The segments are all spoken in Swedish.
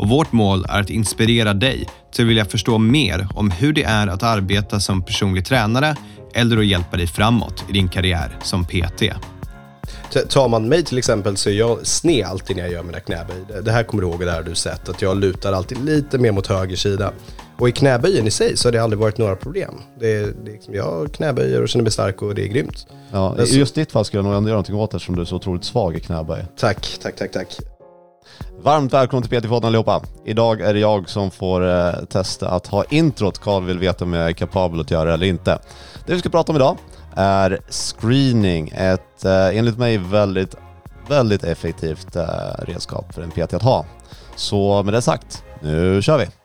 och vårt mål är att inspirera dig till att vilja förstå mer om hur det är att arbeta som personlig tränare eller att hjälpa dig framåt i din karriär som PT. Tar man mig till exempel så är jag sned alltid när jag gör mina knäböj. Det- här kommer du ihåg, det här har du sett, att jag lutar alltid lite mer mot höger sida. Och i knäböjen i sig så har det aldrig varit några problem. Det är, det är liksom, jag knäböjer och känner mig stark och det är grymt. Ja, Alltså- I just ditt fall skulle jag nog ändå göra någonting åt det eftersom du är så otroligt svag i knäböj. Tack, tack, tack, tack. Varmt välkommen till PT-podden allihopa. Idag är det jag som får eh, testa att ha introt Karl vill veta om jag är kapabel att göra det eller inte. Det vi ska prata om idag är screening. Ett eh, enligt mig väldigt, väldigt effektivt eh, redskap för en PT att ha. Så med det sagt, nu kör vi!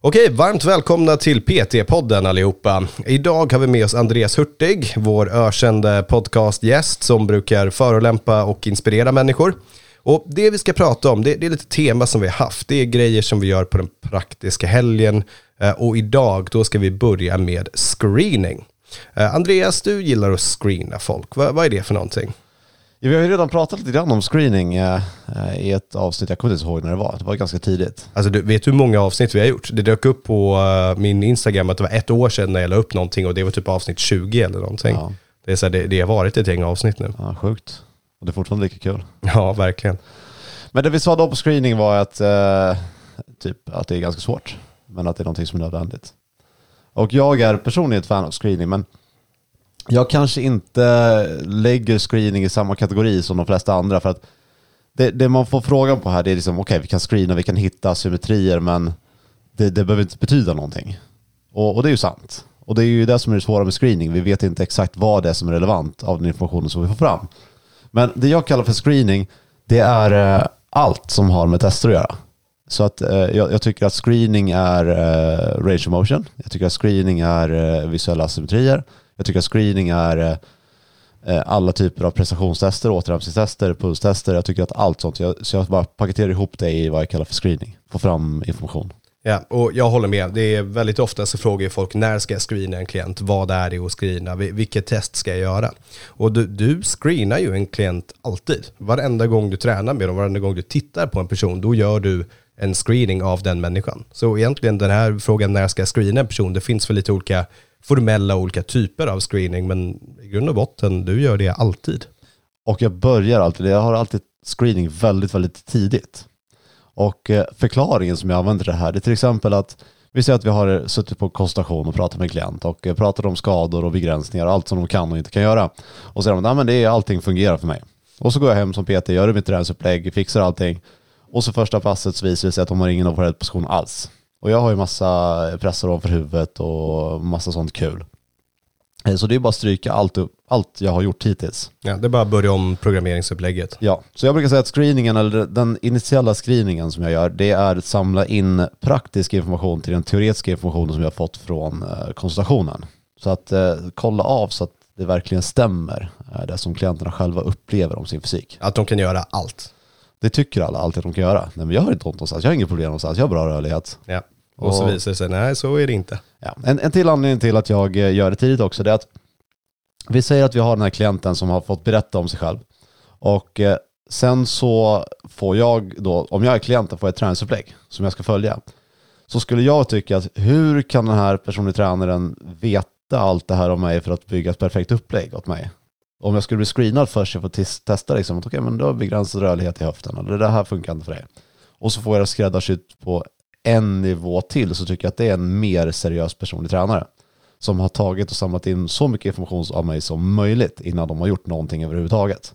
Okej, varmt välkomna till PT-podden allihopa. Idag har vi med oss Andreas Hurtig, vår ökände podcastgäst som brukar förolämpa och inspirera människor. Och det vi ska prata om, det, det är lite tema som vi har haft. Det är grejer som vi gör på den praktiska helgen. Eh, och idag, då ska vi börja med screening. Eh, Andreas, du gillar att screena folk. Vad, vad är det för någonting? Vi har ju redan pratat lite grann om screening eh, eh, i ett avsnitt, jag kommer inte ihåg när det var, det var ganska tidigt. Alltså du vet hur många avsnitt vi har gjort? Det dök upp på eh, min Instagram att det var ett år sedan när jag la upp någonting och det var typ avsnitt 20 eller någonting. Ja, Det, är så här, det, det har varit ett gäng avsnitt nu. ja, sjukt. Och det är fortfarande lika kul. Ja, verkligen. Men det vi sa då på screening var att, eh, typ, att det är ganska svårt, men att det är någonting som är nödvändigt. Och jag är personligen ett fan av screening, men jag kanske inte lägger screening i samma kategori som de flesta andra, för att det, det man får frågan på här det är liksom, okej vi kan screena, vi kan hitta symmetrier, men det, det behöver inte betyda någonting. Och, och det är ju sant. Och det är ju det som är det svåra med screening, vi vet inte exakt vad det är som är relevant av den informationen som vi får fram. Men det jag kallar för screening, det är eh, allt som har med tester att göra. Så att eh, jag, jag tycker att screening är eh, range of motion. Jag tycker att screening är eh, visuella asymmetrier. Jag tycker att screening är eh, eh, alla typer av prestationstester, återhämtningstester, pulstester. Jag tycker att allt sånt. Så jag bara paketerar ihop det i vad jag kallar för screening. Få fram information. Ja, och jag håller med. Det är väldigt ofta så frågar folk när ska jag screena en klient? Vad är det att screena? Vilket test ska jag göra? Och du, du screenar ju en klient alltid. Varenda gång du tränar med dem, varenda gång du tittar på en person, då gör du en screening av den människan. Så egentligen den här frågan när jag ska screena en person, det finns väl lite olika formella olika typer av screening, men i grund och botten, du gör det alltid. Och jag börjar alltid, jag har alltid screening väldigt, väldigt tidigt. Och eh, förklaringen som jag använder det här, det är till exempel att vi säger att vi har suttit på konsultation och pratat med en klient och eh, pratat om skador och begränsningar och allt som de kan och inte kan göra. Och så säger de "Nej, men det är, allting fungerar för mig. Och så går jag hem som PT, gör mitt träningsupplägg, fixar allting. Och så första passet så visar det sig att de har ingen overhead position alls. Och jag har ju massa pressar ovanför huvudet och massa sånt kul. Eh, Så det är bara att stryka allt, upp, allt jag har gjort hittills. Ja, det är bara att börja om programmeringsupplägget. Ja, så jag brukar säga att screeningen, eller den initiala screeningen som jag gör, det är att samla in praktisk information till den teoretiska informationen som jag har fått från eh, konsultationen. Så att eh, kolla av så att det verkligen stämmer, eh, det som klienterna själva upplever om sin fysik. Att de kan göra allt. Det tycker alla alltid att de kan göra. Nej men jag har inte ont någonstans, jag har inget problem någonstans, jag har bra rörlighet. Ja. Och så Och- visar det sig, nej så är det inte. Ja. En, en till anledning till att jag eh, gör det tidigt också, det är att vi säger att vi har den här klienten som har fått berätta om sig själv. Och eh, sen så får jag då, om jag är klienten, får jag ett träningsupplägg som jag ska följa. Så skulle jag tycka att hur kan den här personliga tränaren veta allt det här om mig för att bygga ett perfekt upplägg åt mig? Om jag skulle bli screenad först, jag får testa liksom, att okej men du har begränsad rörlighet i höften, eller det här funkar inte för dig. Och så får jag det skräddarsytt på en nivå till så tycker jag att det är en mer seriös personlig tränare. Som har tagit och samlat in så mycket information av mig som möjligt innan de har gjort någonting överhuvudtaget.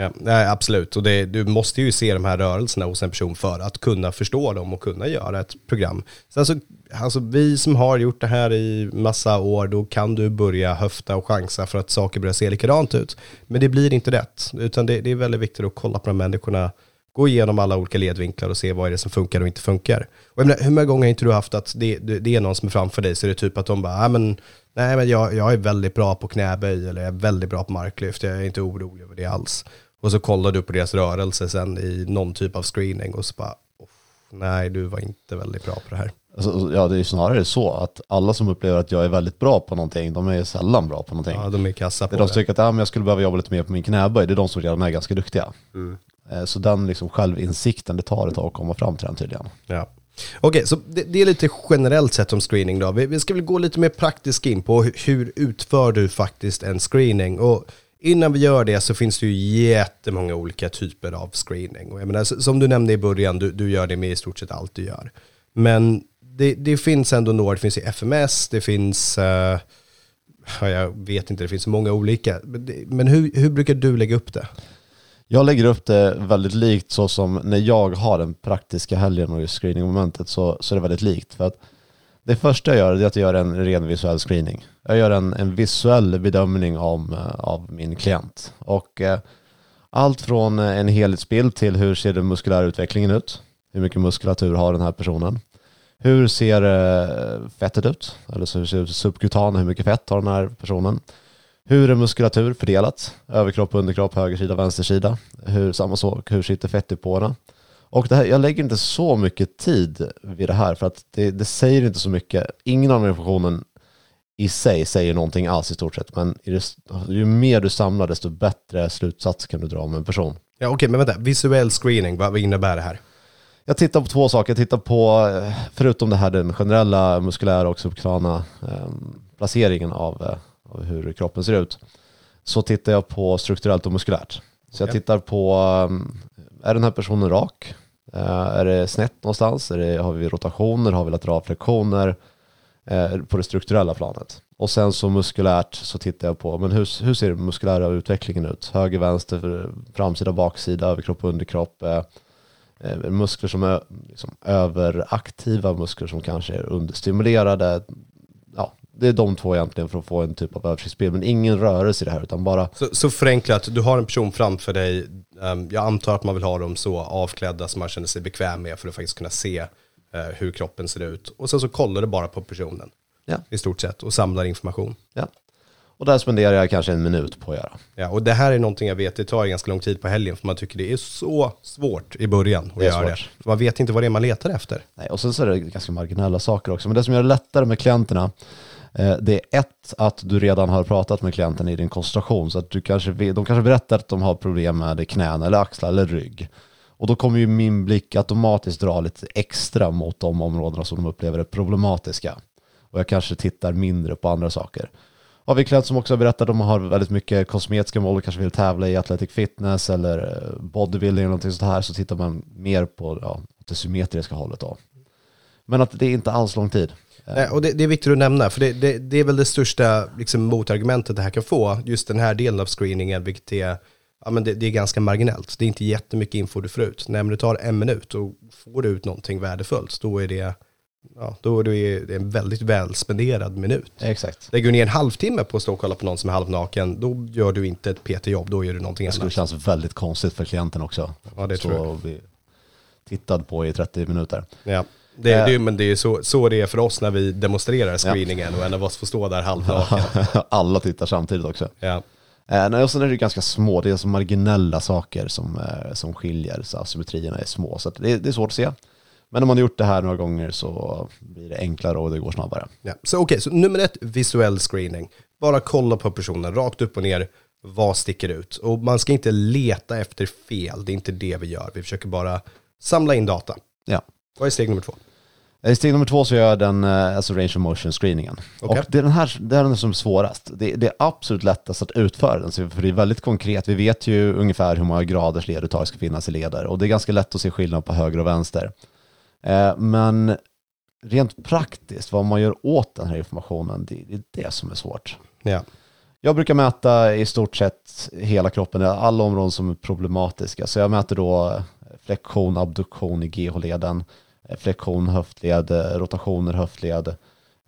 Ja, nej, absolut. Och det, du måste ju se de här rörelserna hos en person för att kunna förstå dem och kunna göra ett program. Sen så, alltså, alltså, vi som har gjort det här i massa år, då kan du börja höfta och chansa för att saker börjar se likadant ut. Men det blir inte rätt, utan det, det är väldigt viktigt att kolla på de människorna, gå igenom alla olika ledvinklar och se vad är det som funkar och inte funkar. Och jag menar, hur många gånger har inte du haft att det, det, det är någon som är framför dig, så är det typ att de bara, ah, men, nej men jag, jag är väldigt bra på knäböj eller jag är väldigt bra på marklyft, jag är inte orolig över det alls. Och så kollar du på deras rörelse sen i någon typ av screening och så bara, "Uff, nej du var inte väldigt bra på det här. Alltså, ja, det är ju snarare så att alla som upplever att jag är väldigt bra på någonting, de är sällan bra på någonting. Ja, de är kassa det på är de det. som tycker att ja, men jag skulle behöva jobba lite mer på min knäböj, det är de som redan är ganska duktiga. Eh, Så den liksom självinsikten, det tar ett tag att komma fram till den tydligen. Ja. Okej, så det, det är lite generellt sett om screening då. Vi, vi ska väl gå lite mer praktiskt in på hur, hur utför du faktiskt en screening? Och innan vi gör det så finns det ju jättemånga olika typer av screening. Och jag menar, som du nämnde i början, du, du gör det med i stort sett allt du gör. Men det, det finns ändå några, det finns i FMS, det finns, eh, jag vet inte, det finns så många olika. Men, det, men hur, hur brukar du lägga upp det? Jag lägger upp det väldigt likt så som när jag har den praktiska helgen och just screeningmomentet så, så är det väldigt likt. För att det första jag gör är att jag gör en ren visuell screening. Jag gör en, en visuell bedömning om, eh, av min klient. Och eh, allt från eh, en helhetsbild till hur ser den muskulära utvecklingen ut? Hur mycket muskulatur har den här personen? Hur ser eh, fettet ut? Eller så hur ser subkutan, hur mycket fett har den här personen? Hur är muskulatur fördelat? Överkropp, underkropp, höger sida, vänster sida. Hur, samma sak, hur sitter fettdepåerna? Och det här, jag lägger inte så mycket tid vid det här för att det, det säger inte så mycket. Ingen av informationen i sig säger någonting alls i stort sett. Men det, ju mer du samlar desto bättre slutsats kan du dra om en person. Ja, Okej, men vänta, visuell screening, vad, innebär det här? Jag tittar på två saker. Jag tittar på, eh, förutom det här den generella muskulära och subkutana eh, placeringen av, eh, av hur kroppen ser ut, så tittar jag på strukturellt och muskulärt. Så jag tittar på, eh, är den här personen rak? Eh, är det snett någonstans? Är det, har vi rotationer? Har vi lateralflektioner? Eh, på det strukturella planet. Och sen så muskulärt så tittar jag på, men hur, hur ser den muskulära utvecklingen ut? Höger, vänster, framsida, baksida, överkropp, underkropp. Eh, eh, muskler som är liksom överaktiva, muskler som kanske är understimulerade. Ja, det är de två egentligen för att få en typ av översiktsbild. Men ingen rörelse i det här utan bara Så, så förenklat, du har en person framför dig, jag antar att man vill ha dem så avklädda som man känner sig bekväm med för att faktiskt kunna se eh, hur kroppen ser ut. Och sen så kollar du bara på personen Ja. i stort sett och samlar information. Ja. Och där spenderar jag kanske en minut på att göra. Ja, och det här är någonting jag vet, det tar ganska lång tid på helgen för man tycker det är så svårt i början att Det göra det. svårt. För man vet inte vad det är man letar efter. Nej, och sen så är det ganska marginella saker också. Men det som gör det lättare med klienterna, Eh, det är ett, att du redan har pratat med klienten i din konsultation. Så att du kanske, de kanske berättar att de har problem med knän eller axlar eller rygg. Och då kommer ju min blick automatiskt dra lite extra mot de områdena som de upplever är problematiska. Och jag kanske tittar mindre på andra saker. Har vi klient som också har berättat att de har väldigt mycket kosmetiska mål och kanske vill tävla i athletic fitness eller eh, bodybuilding eller någonting sånt här så tittar man mer på ja, det symmetriska hållet då. Men att det är inte alls lång tid. Nej, och det, det är viktigt att nämna, för det, det, det är väl det största liksom, motargumentet det här kan få, just den här delen av screeningen, vilket är, ja, men det, det är ganska marginellt. Det är inte jättemycket info du får ut. När du tar en minut och får du ut någonting värdefullt, då är det, ja, då är det det en väldigt välspenderad minut. Exakt. Lägger du ner en halvtimme på att stå och kolla på någon som är halvnaken, då gör du inte ett PT-jobb, då gör du någonting Det skulle annat. kännas väldigt konstigt för klienten också. Ja, det så tror jag. att bli tittad på i 30 minuter. Ja. Det, Eh. det, men det är så, så det är för oss när vi demonstrerar screeningen och en av oss får stå där halvnaken. Alla tittar samtidigt också. Ja. Eh, nej, och sen är det ganska små, det är så marginella saker som, eh, som skiljer, så asymmetrierna är små. Så det, det är svårt att se. Men om man har gjort det här några gånger så blir det enklare och det går snabbare. Ja. Så okej, så nummer ett, visuell screening. Bara kolla på personen, rakt upp och ner, vad sticker ut? Och man ska inte leta efter fel, det är inte det vi gör. Vi försöker bara samla in data. Ja. Vad är steg nummer två? I steg nummer två så gör jag den, eh, alltså range of motion screeningen. Okej. Och det är den här det är den som är svårast. Det, det är absolut lättast att utföra den, för det är väldigt konkret. Vi vet ju ungefär hur många graders leduttag ska finnas i leder och det är ganska lätt att se skillnad på höger och vänster. Eh, Men rent praktiskt, vad man gör åt den här informationen, det, det är det som är svårt. Ja. Jag brukar mäta i stort sett hela kroppen, alla områden som är problematiska. Så jag mäter då flexion, abduktion i GH-leden, eh, flexion höftled, rotationer höftled,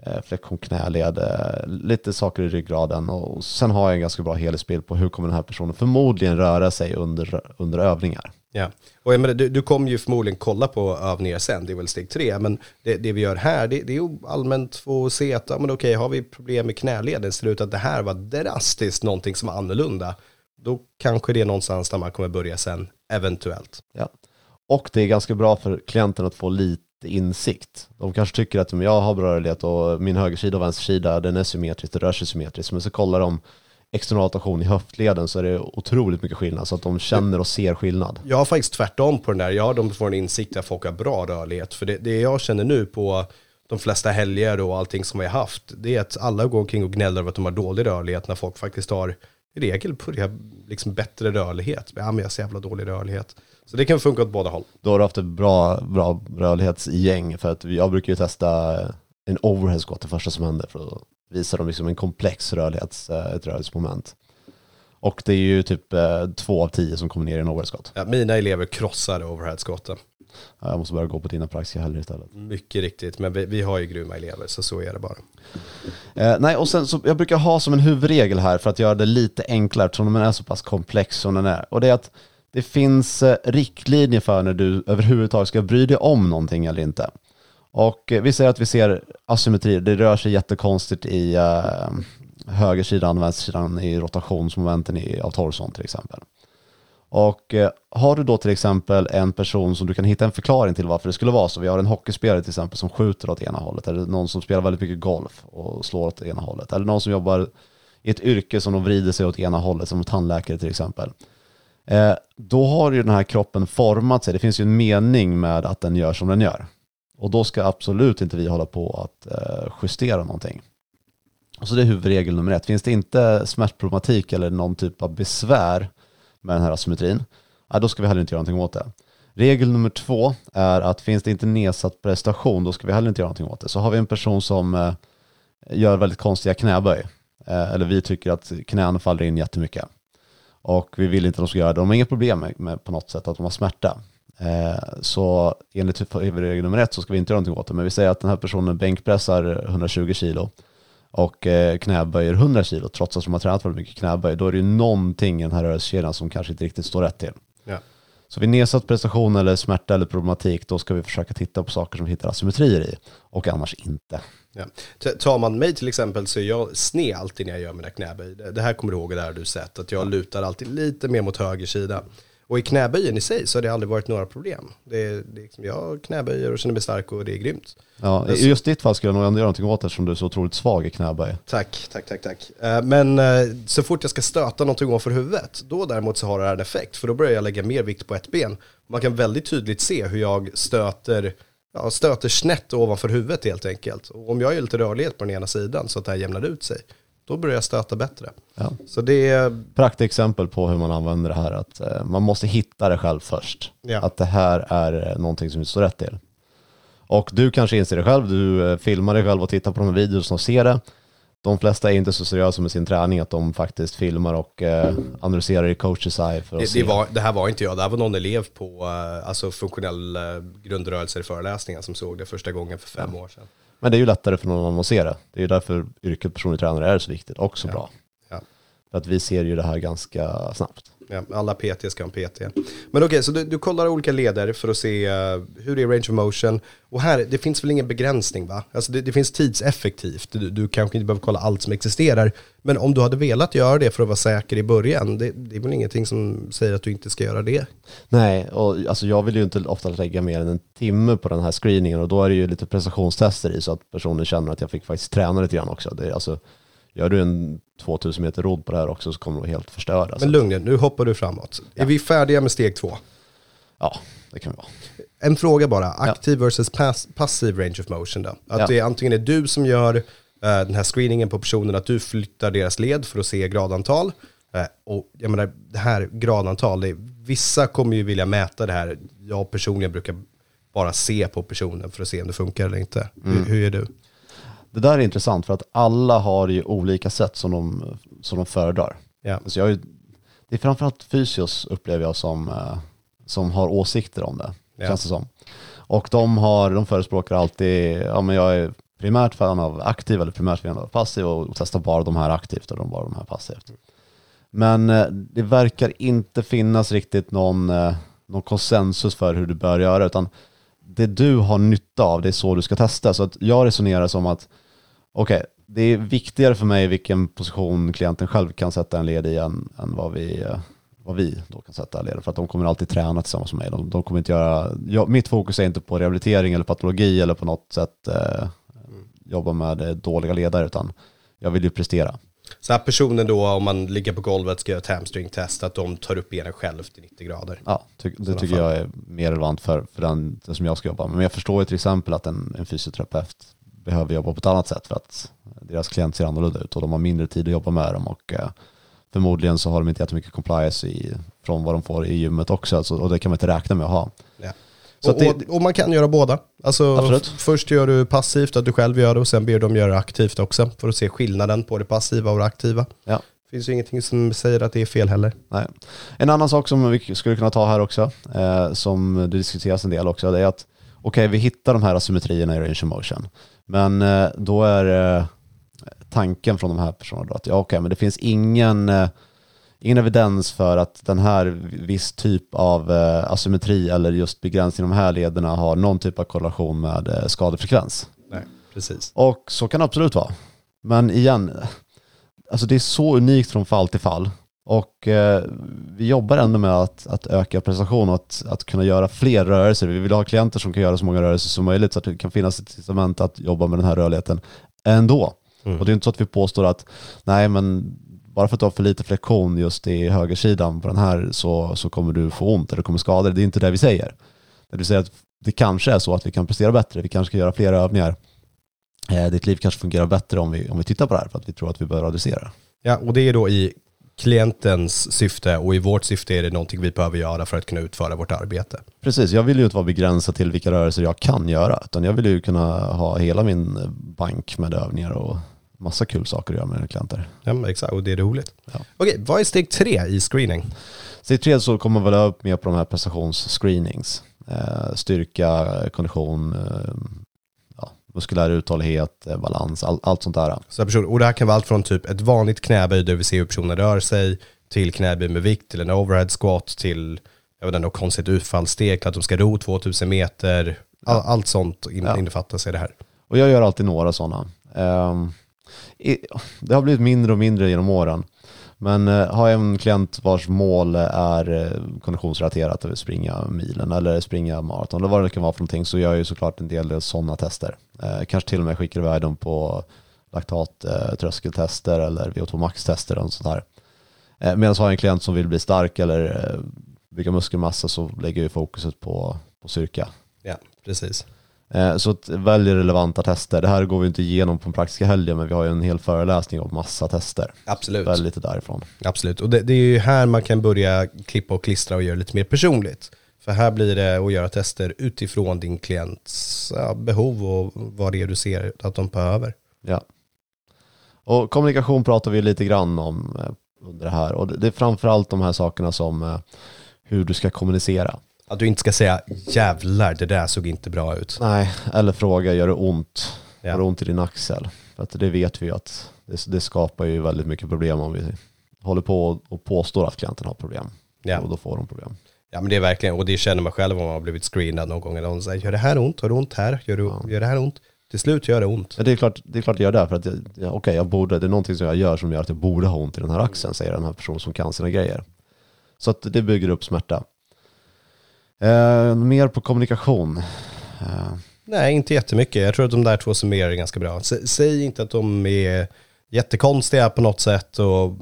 eh, flexion knäled, eh, lite saker i ryggraden och sen har jag en ganska bra helhetsbild på hur kommer den här personen förmodligen röra sig under, under övningar. Ja, och jag menar, du, du kommer ju förmodligen kolla på övningar sen, det är väl steg tre, men det, det vi gör här, det, det är ju allmänt få se att, ja men okej, har vi problem med knäleden, ser det ut att det här var drastiskt någonting som är annorlunda, då kanske det är någonstans där man kommer börja sen, eventuellt. Ja. Och det är ganska bra för klienten att få lite insikt. De kanske tycker att jag har bra rörlighet och min högersida och vänstersida den är symmetrisk, det rör sig symmetriskt. Men så kollar de external rotation i höftleden så är det otroligt mycket skillnad. Så att de känner och ser skillnad. Jag har faktiskt tvärtom på den där. Jag har de får en insikt att folk har bra rörlighet. För det, det jag känner nu på de flesta helger och allting som vi har haft, det är att alla går omkring och gnäller över att de har dålig rörlighet när folk faktiskt har i regel börjar liksom bättre rörlighet. Ja, men jag har så jävla dålig rörlighet. Så det kan funka åt båda håll. Då har du haft ett bra, bra rörlighetsgäng. För att jag brukar ju testa en overhead squat det första som händer för att visa dem liksom en komplex rörlighets, eh, ett rörelsemoment. Och det är ju typ eh, två av tio som kommer ner i en overhead. Ja, mina elever krossar overhead squatten. Ja, jag måste börja gå på dina praktiska helger istället. Mycket riktigt, men vi, vi har ju grymma elever så så är det bara. Eh, nej, och sen så jag brukar ha som en huvudregel här för att göra det lite enklare eftersom den är så pass komplex som den är. Och det är att det finns eh, riktlinjer för när du överhuvudtaget ska bry dig om någonting eller inte. Och eh, vi säger att vi ser asymmetri, det rör sig jättekonstigt i eh, uh, högersidan, vänstersidan i rotationsmomenten i, av torson till exempel. Och eh, har du då till exempel en person som du kan hitta en förklaring till varför det skulle vara så. Vi har en hockeyspelare till exempel som skjuter åt ena hållet. Eller någon som spelar väldigt mycket golf och slår åt ena hållet. Eller någon som jobbar i ett yrke som de vrider sig åt ena hållet, som tandläkare till exempel. Eh, då har ju den här kroppen format sig. Det finns ju en mening med att den gör som den gör. Och då ska absolut inte vi hålla på att eh, justera någonting. Så det är huvudregel nummer ett. Finns det inte smärtproblematik eller någon typ av besvär med den här asymmetrin, ja, då ska vi heller inte göra någonting åt det. Regel nummer två är att finns det inte nedsatt prestation, då ska vi heller inte göra någonting åt det. Så har vi en person som eh, gör väldigt konstiga knäböj, eh, eller vi tycker att knäna faller in jättemycket, och vi vill inte att de ska göra det, de har inga problem med, med på något sätt att de har smärta. Eh, så enligt regel nummer ett så ska vi inte göra någonting åt det, men vi säger att den här personen bänkpressar 120 kilo, och eh, knäböjer 100 kilo trots att de har tränat väldigt mycket knäböj, då är det ju någonting i den här rörelsekedjan som kanske inte riktigt står rätt till. Ja. Så vid nedsatt prestation eller smärta eller problematik, då ska vi försöka titta på saker som vi hittar asymmetrier i och annars inte. Ja. Tar man mig till exempel så är jag sned alltid när jag gör mina knäböj. Det här kommer du ihåg, det här du sett, att jag lutar alltid lite mer mot höger sida. Och i knäböjen i sig så har det aldrig varit några problem. Det är, det är liksom, jag knäböjer och känner mig stark och det är grymt. Ja, I just ditt fall skulle jag nog ändå göra någonting åt det eftersom du är så otroligt svag i knäböj. Tack, tack, tack, tack. Eh, men eh, så fort jag ska stöta någonting ovanför huvudet, då däremot så har det här en effekt. För då börjar jag lägga mer vikt på ett ben. Man kan väldigt tydligt se hur jag stöter, ja, stöter snett ovanför huvudet helt enkelt. Och om jag gör lite rörlighet på den ena sidan så att det här jämnar ut sig, då börjar jag stöta bättre. Ja. Så det är... Praktexempel på hur man använder det här, att eh, man måste hitta det själv först. Ja. Att det här är någonting som inte står rätt till. Och du kanske inser det själv, du eh, filmar dig själv och tittar på de här videorna och ser det. De flesta är inte så seriösa med sin träning att de faktiskt filmar och eh, analyserar i coaches eye för att Det, se. det, var, det här var inte jag, det här var någon elev på eh, alltså funktionell eh, grundrörelser i föreläsningar som såg det första gången för fem år sedan. Men det är ju lättare för någon annan att se det. Det är ju därför yrket personlig tränare är så viktigt och så Ja. bra. Ja. För att vi ser ju det här ganska snabbt. Ja, alla PT ska ha en PT. Men okej, så du, du kollar olika leder för att se uh, hur det är range of motion. Och här, det finns väl ingen begränsning va? Alltså det, det finns tidseffektivt. Du, du kanske inte behöver kolla allt som existerar. Men om du hade velat göra det för att vara säker i början, det, det är väl ingenting som säger att du inte ska göra det. Nej, och alltså jag vill ju inte ofta lägga mer än en timme på den här screeningen och då är det ju lite prestationstester i så att personen känner att jag fick faktiskt träna lite grann också. Det alltså, gör du en 2000 meter rodd på det här också så kommer du helt förstörd. Alltså. Men lugn nu, hoppar du framåt. Är vi färdiga med steg två? Ja, det kan vi vara. En fråga bara, aktiv versus pass, passiv range of motion då? Att Ja. det är antingen är du som gör eh, den här screeningen på personen, att du flyttar deras led för att se gradantal. Eh, och jag menar, det här gradantal, det är, vissa kommer ju vilja mäta det här. Jag personligen brukar bara se på personen för att se om det funkar eller inte. Hur, hur är du? Det där är intressant för att alla har ju olika sätt som de, som de föredrar. Ja. Så jag är, det är framförallt fysios upplever jag som, eh, som har åsikter om det, Ja. känns det som. Och de, har, de förespråkar alltid, ja men jag är primärt fan av aktiv eller primärt fan av passiv och, och testar bara de här aktivt och de bara de här passivt. Men eh, det verkar inte finnas riktigt någon, eh, någon konsensus för hur du bör göra, utan det du har nytta av, det är så du ska testa. Så att jag resonerar som att, okej, okay, det är viktigare för mig vilken position klienten själv kan sätta en led i än, än vad, vi, eh, vad vi då kan sätta led För att de kommer alltid träna tillsammans med mig. De, de kommer inte göra, jag, mitt fokus är inte på rehabilitering eller patologi eller på något sätt eh, jobba med eh, dåliga ledare, utan jag vill ju prestera. Så att personen då, om man ligger på golvet ska göra ett hamstring-test, att de tar upp benen själv till 90 grader? Ja, ty det tycker fall. jag är mer relevant för, för den, den, som jag ska jobba med. Men jag förstår ju till exempel att en, en fysioterapeut behöver jobba på ett annat sätt för att deras klient ser annorlunda ut och de har mindre tid att jobba med dem och eh, förmodligen så har de inte jättemycket compliance i, från vad de får i gymmet också alltså, och det kan man inte räkna med att ha. Ja. Och, det, och, och, man kan göra båda. Alltså, först gör du passivt, att du själv gör det och sen ber de göra aktivt också för att se skillnaden på det passiva och det aktiva. Ja. Det finns ju ingenting som säger att det är fel heller. Nej. En annan sak som vi skulle kunna ta här också, eh, som det diskuteras en del också, det är att okej, okay, vi hittar de här asymmetrierna i range of motion, men eh, då är eh, tanken från de här personerna att ja, okay, men det finns ingen eh, ingen evidens för att den här viss typ av asymmetri eller just begränsning i de här lederna har någon typ av korrelation med skadefrekvens. Nej, precis. Och så kan det absolut vara. Men igen, alltså det är så unikt från fall till fall. Och eh, vi jobbar ändå med att, att öka prestation och att, att kunna göra fler rörelser. Vi vill ha klienter som kan göra så många rörelser som möjligt så att det kan finnas ett incitament att jobba med den här rörligheten ändå. Mm. Och det är inte så att vi påstår att nej men bara för att du har för lite flexion just i högersidan på den här så, så kommer du få ont eller kommer skada dig. Det är inte det vi säger. Det vill säga att det kanske är så att vi kan prestera bättre, vi kanske ska göra fler övningar. Eh, ditt liv kanske fungerar bättre om vi, om vi tittar på det här för att vi tror att vi bör reducera. Ja, och det är då i klientens syfte och i vårt syfte är det någonting vi behöver göra för att kunna utföra vårt arbete. Precis, jag vill ju inte vara begränsad till vilka rörelser jag kan göra, utan jag vill ju kunna ha hela min bank med övningar och massa kul saker att göra med mina klienter. Ja, exakt, och det är roligt. Ja. Okej, vad är steg tre i screening? Steg tre så kommer man väl upp mer på de här prestationsscreenings. Eh, styrka, kondition, eh, muskulär uthållighet, eh, balans, all, allt sånt där. Så person, och det här kan vara allt från typ ett vanligt knäböj där vi ser hur personen rör sig, till knäböj med vikt, till en overhead squat, till jag vet inte, konstigt utfallssteg, att de ska ro 2000 meter. All, ja. Allt sånt in, ja. innefattas i det här. Och jag gör alltid några sådana. Um, det har blivit mindre och mindre genom åren. Men eh, har jag en klient vars mål är eh, konditionsrelaterat, att springa milen eller springa maraton eller vad det kan vara för någonting, så gör jag ju såklart en del sådana tester. Eh, kanske till och med skickar iväg dem på laktattröskeltester eller VO2 max-tester och sånt där. Medan har jag en klient som vill bli stark eller bygga muskelmassa så lägger vi fokuset på, på styrka. Ja, precis. Eh, så välj relevanta tester. Det här går vi inte igenom på en praktiska helgen, men vi har ju en hel föreläsning om massa tester. Absolut. Välj lite därifrån. Absolut, och det, det, är ju här man kan börja klippa och klistra och göra lite mer personligt. För här blir det att göra tester utifrån din klients ja, behov och vad det är du ser att de behöver. Ja. Och kommunikation pratar vi lite grann om eh, under det här. Och det är framförallt de här sakerna som eh, hur du ska kommunicera. Att du inte ska säga jävlar, det där såg inte bra ut. Nej, eller fråga, gör det ont? Ja. Har det ont i din axel? För att det vet vi ju att det, det, skapar ju väldigt mycket problem om vi håller på och påstår att klienten har problem. Ja. Och då får de problem. Ja men det är verkligen, och det känner man själv om man har blivit screenad någon gång. Eller någon säger, gör det här ont? Har det ont här? Gör, du, ja. gör det här ont? Till slut gör det ont. Ja, det, är klart, det är klart det gör det, för att jag, ja, okay, jag borde, det är någonting som jag gör som gör att jag borde ha ont i den här axeln, säger den här personen som kan sina grejer. Så att det bygger upp smärta. Eh, mer på kommunikation? Eh. Nej, inte jättemycket. Jag tror att de där två summerar ganska bra. S säg inte att de är jättekonstiga på något sätt. Och,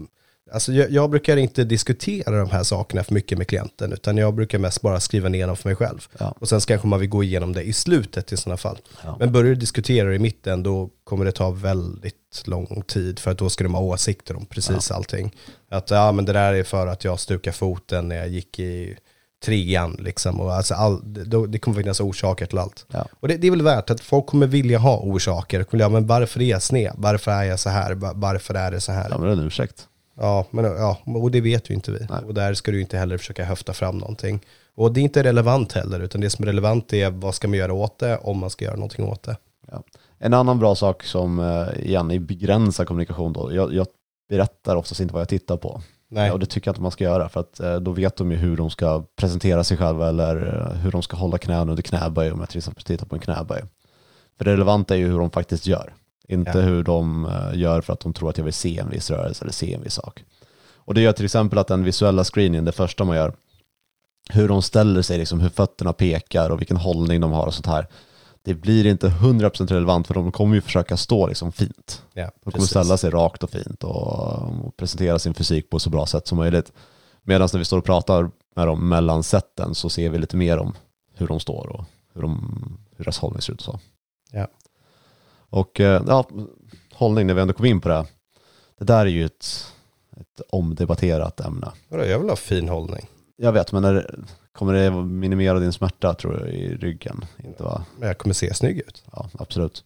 alltså jag, jag, brukar inte diskutera de här sakerna för mycket med klienten, utan jag brukar mest bara skriva ner dem för mig själv. Ja. Och sen kanske man vill gå igenom det i slutet i sådana fall. Ja. Men börjar du diskutera det i mitten, då kommer det ta väldigt lång tid, för att då ska de ha åsikter om precis ja. allting. Att ja, men det där är för att jag stukade foten när jag gick i trean liksom. Och alltså all, det, det kommer finnas orsaker till allt. Ja. Och det, det, är väl värt att folk kommer vilja ha orsaker. Ja, men varför är jag sned? Varför är jag så här? Varför är det så här? Ja, men det är en ursäkt. Ja, men, ja, och det vet ju inte vi. Nej. Och där ska du inte heller försöka höfta fram någonting. Och det är inte relevant heller, utan det som är relevant är vad ska man göra åt det, om man ska göra någonting åt det. Ja. En annan bra sak som, eh, igen, i begränsad kommunikation då, jag, jag berättar oftast inte vad jag tittar på. Nej. Och det tycker jag inte man ska göra för att eh, då vet de ju hur de ska presentera sig själva eller eh, hur de ska hålla knän under knäböj om jag till exempel tittar på en knäböj. För det relevanta är ju hur de faktiskt gör. Inte Ja. hur de eh, gör för att de tror att jag vill se en viss rörelse eller se en viss sak. Och det gör till exempel att den visuella screeningen, det första man gör, hur de ställer sig, liksom, hur fötterna pekar och vilken hållning de har och sånt här. Det blir inte 100% relevant för de kommer ju försöka stå liksom fint. Ja, De kommer ställa sig rakt och fint och, och presentera sin fysik på så bra sätt som möjligt. Medan när vi står och pratar med dem mellan sätten så ser vi lite mer om hur de står och hur, de, hur deras hållning ser ut och så. Ja. Och eh, ja, hållning, när vi ändå kom in på det, det där är ju ett, ett omdebatterat ämne. Jag vill ha fin hållning. Jag vet, men när, kommer det minimera din smärta tror jag i ryggen? Inte va? Men jag kommer se snygg ut. Ja, absolut.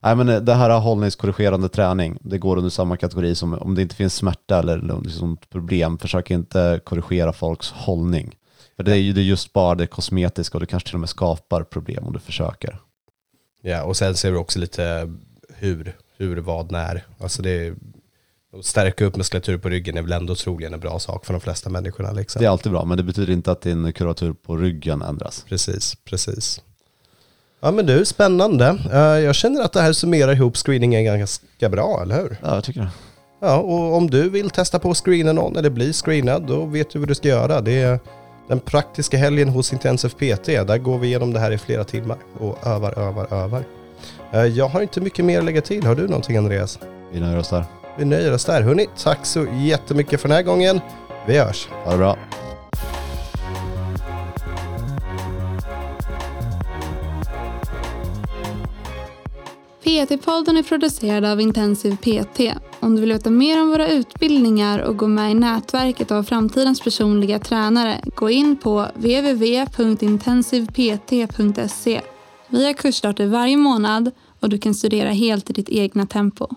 Nej, men det här hållningskorrigerande träning, det går under samma kategori som om det inte finns smärta eller liksom problem, försök inte korrigera folks hållning. För det är ju det just bara det kosmetiska och du kanske till och med skapar problem om du försöker. Ja, och sen ser vi också lite hur, hur, vad, när. Alltså det att stärka upp muskulatur på ryggen är väl ändå troligen en bra sak för de flesta människorna. Liksom. Det är alltid bra, men det betyder inte att din kuratur på ryggen ändras. Precis, precis. Ja men du, spännande. Eh, Jag känner att det här summerar ihop screeningen ganska bra, eller hur? Ja, jag tycker det. Ja, och om du vill testa på att screena någon eller bli screenad, då vet du vad du ska göra. Det är den praktiska helgen hos Intensive PT. Där går vi igenom det här i flera timmar och övar, övar, övar. Eh, Jag har inte mycket mer att lägga till. Har du någonting Andreas? Vi nöjer oss där. Vi nöjer oss där. Hörni, tack så jättemycket för den här gången. Vi hörs. Ha det bra. PT-podden är producerad av Intensiv PT. Om du vill veta mer om våra utbildningar och gå med i nätverket av framtidens personliga tränare, gå in på www.intensivpt.se. Vi har kursstarter varje månad och du kan studera helt i ditt egna tempo.